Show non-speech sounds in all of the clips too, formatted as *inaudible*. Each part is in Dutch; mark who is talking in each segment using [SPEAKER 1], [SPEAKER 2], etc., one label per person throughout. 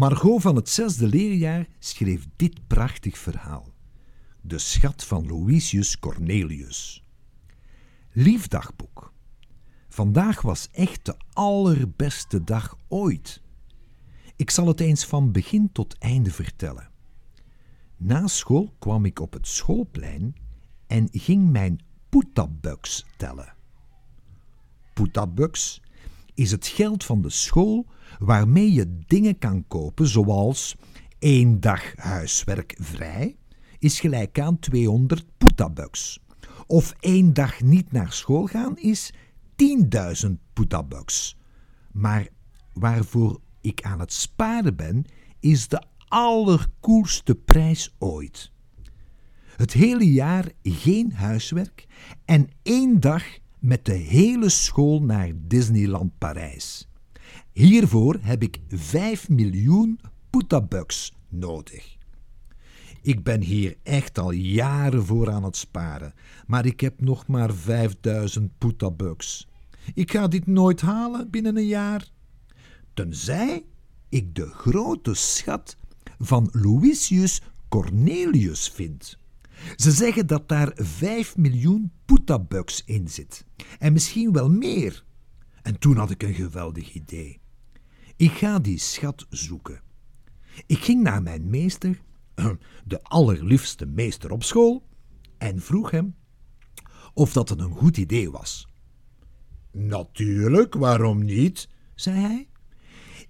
[SPEAKER 1] Margot van het zesde leerjaar schreef dit prachtig verhaal. De schat van Louisius Cornelius. Lief dagboek. Vandaag was echt de allerbeste dag ooit. Ik zal het eens van begin tot einde vertellen. Na school kwam ik op het schoolplein en ging mijn poetabuks tellen. Poetabuks is het geld van de school waarmee je dingen kan kopen zoals één dag huiswerk vrij is gelijk aan 200 poetabuks. Of één dag niet naar school gaan is 10.000 poetabuks. Maar waarvoor ik aan het sparen ben, is de allerkoelste prijs ooit. Het hele jaar geen huiswerk en één dag met de hele school naar Disneyland Parijs. Hiervoor heb ik 5 miljoen poetabucks nodig. Ik ben hier echt al jaren voor aan het sparen, maar ik heb nog maar 5000 poetabucks. Ik ga dit nooit halen binnen een jaar. Tenzij ik de grote schat van Louisius Cornelius vind. Ze zeggen dat daar 5 miljoen poetabucks in zit. En misschien wel meer. En toen had ik een geweldig idee. Ik ga die schat zoeken. Ik ging naar mijn meester, *clears throat* de allerliefste meester op school, en vroeg hem of dat een goed idee was. Natuurlijk, waarom niet? zei hij.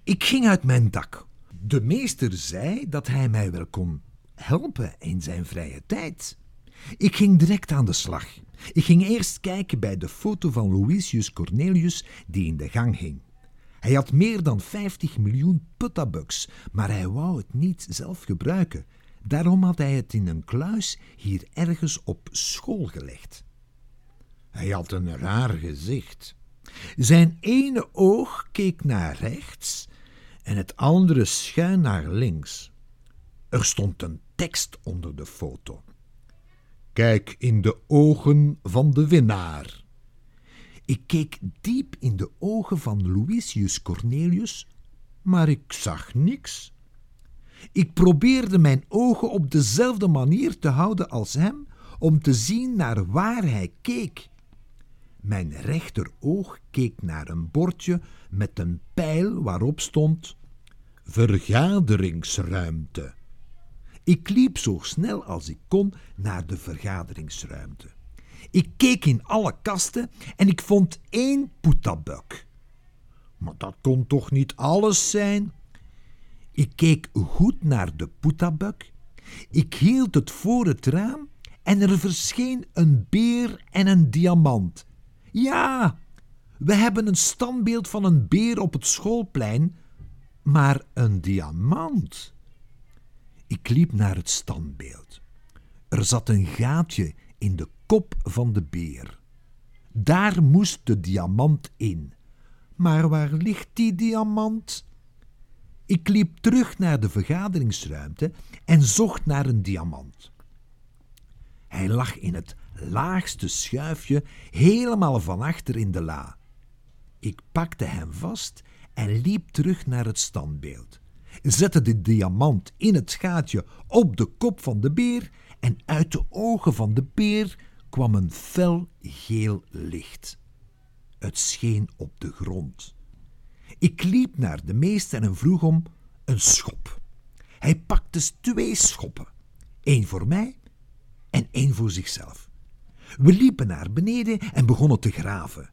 [SPEAKER 1] Ik ging uit mijn dak. De meester zei dat hij mij wel kon helpen in zijn vrije tijd. Ik ging direct aan de slag. Ik ging eerst kijken bij de foto van Louisius Cornelius die in de gang hing. Hij had meer dan 50 miljoen puttabucks, maar hij wou het niet zelf gebruiken. Daarom had hij het in een kluis hier ergens op school gelegd. Hij had een raar gezicht. Zijn ene oog keek naar rechts en het andere schuin naar links. Er stond een tekst onder de foto. Kijk in de ogen van de winnaar. Ik keek diep in de ogen van Louisius Cornelius, maar ik zag niks. Ik probeerde mijn ogen op dezelfde manier te houden als hem, om te zien naar waar hij keek. Mijn rechteroog keek naar een bordje met een pijl waarop stond vergaderingsruimte. Ik liep zo snel als ik kon naar de vergaderingsruimte. Ik keek in alle kasten en ik vond één poetabuk. Maar dat kon toch niet alles zijn? Ik keek goed naar de poetabuk. Ik hield het voor het raam en er verscheen een beer en een diamant. Ja, we hebben een standbeeld van een beer op het schoolplein, maar een diamant. Ik liep naar het standbeeld. Er zat een gaatje in de kop van de beer. Daar moest de diamant in. Maar waar ligt die diamant? Ik liep terug naar de vergaderingsruimte en zocht naar een diamant. Hij lag in het laagste schuifje, helemaal van achter in de la. Ik pakte hem vast en liep terug naar het standbeeld zette de diamant in het gaatje op de kop van de beer en uit de ogen van de beer kwam een fel geel licht. Het scheen op de grond. Ik liep naar de meester en vroeg om een schop. Hij pakte twee schoppen, één voor mij en één voor zichzelf. We liepen naar beneden en begonnen te graven.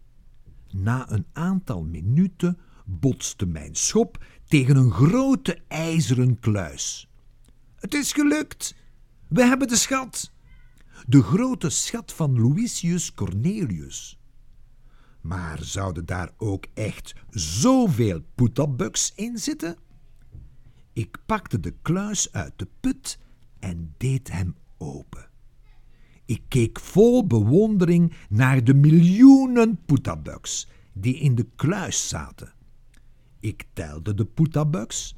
[SPEAKER 1] Na een aantal minuten botste mijn schop tegen een grote ijzeren kluis. Het is gelukt! We hebben de schat! De grote schat van Louisius Cornelius. Maar zouden daar ook echt zoveel poetabuks in zitten? Ik pakte de kluis uit de put en deed hem open. Ik keek vol bewondering naar de miljoenen poetabuks die in de kluis zaten. Ik telde de poetabuks,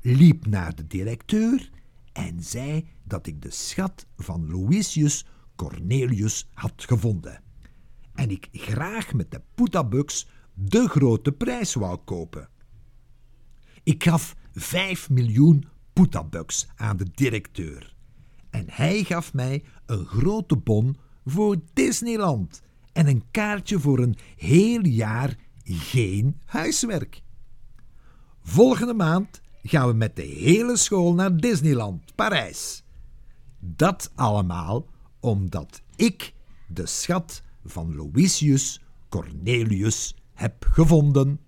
[SPEAKER 1] liep naar de directeur en zei dat ik de schat van Louisius Cornelius had gevonden. En ik graag met de poetabuks de grote prijs wou kopen. Ik gaf 5 miljoen poetabucks aan de directeur. En hij gaf mij een grote bon voor Disneyland en een kaartje voor een heel jaar geen huiswerk. Volgende maand gaan we met de hele school naar Disneyland, Parijs. Dat allemaal omdat ik de schat van Louisius Cornelius heb gevonden.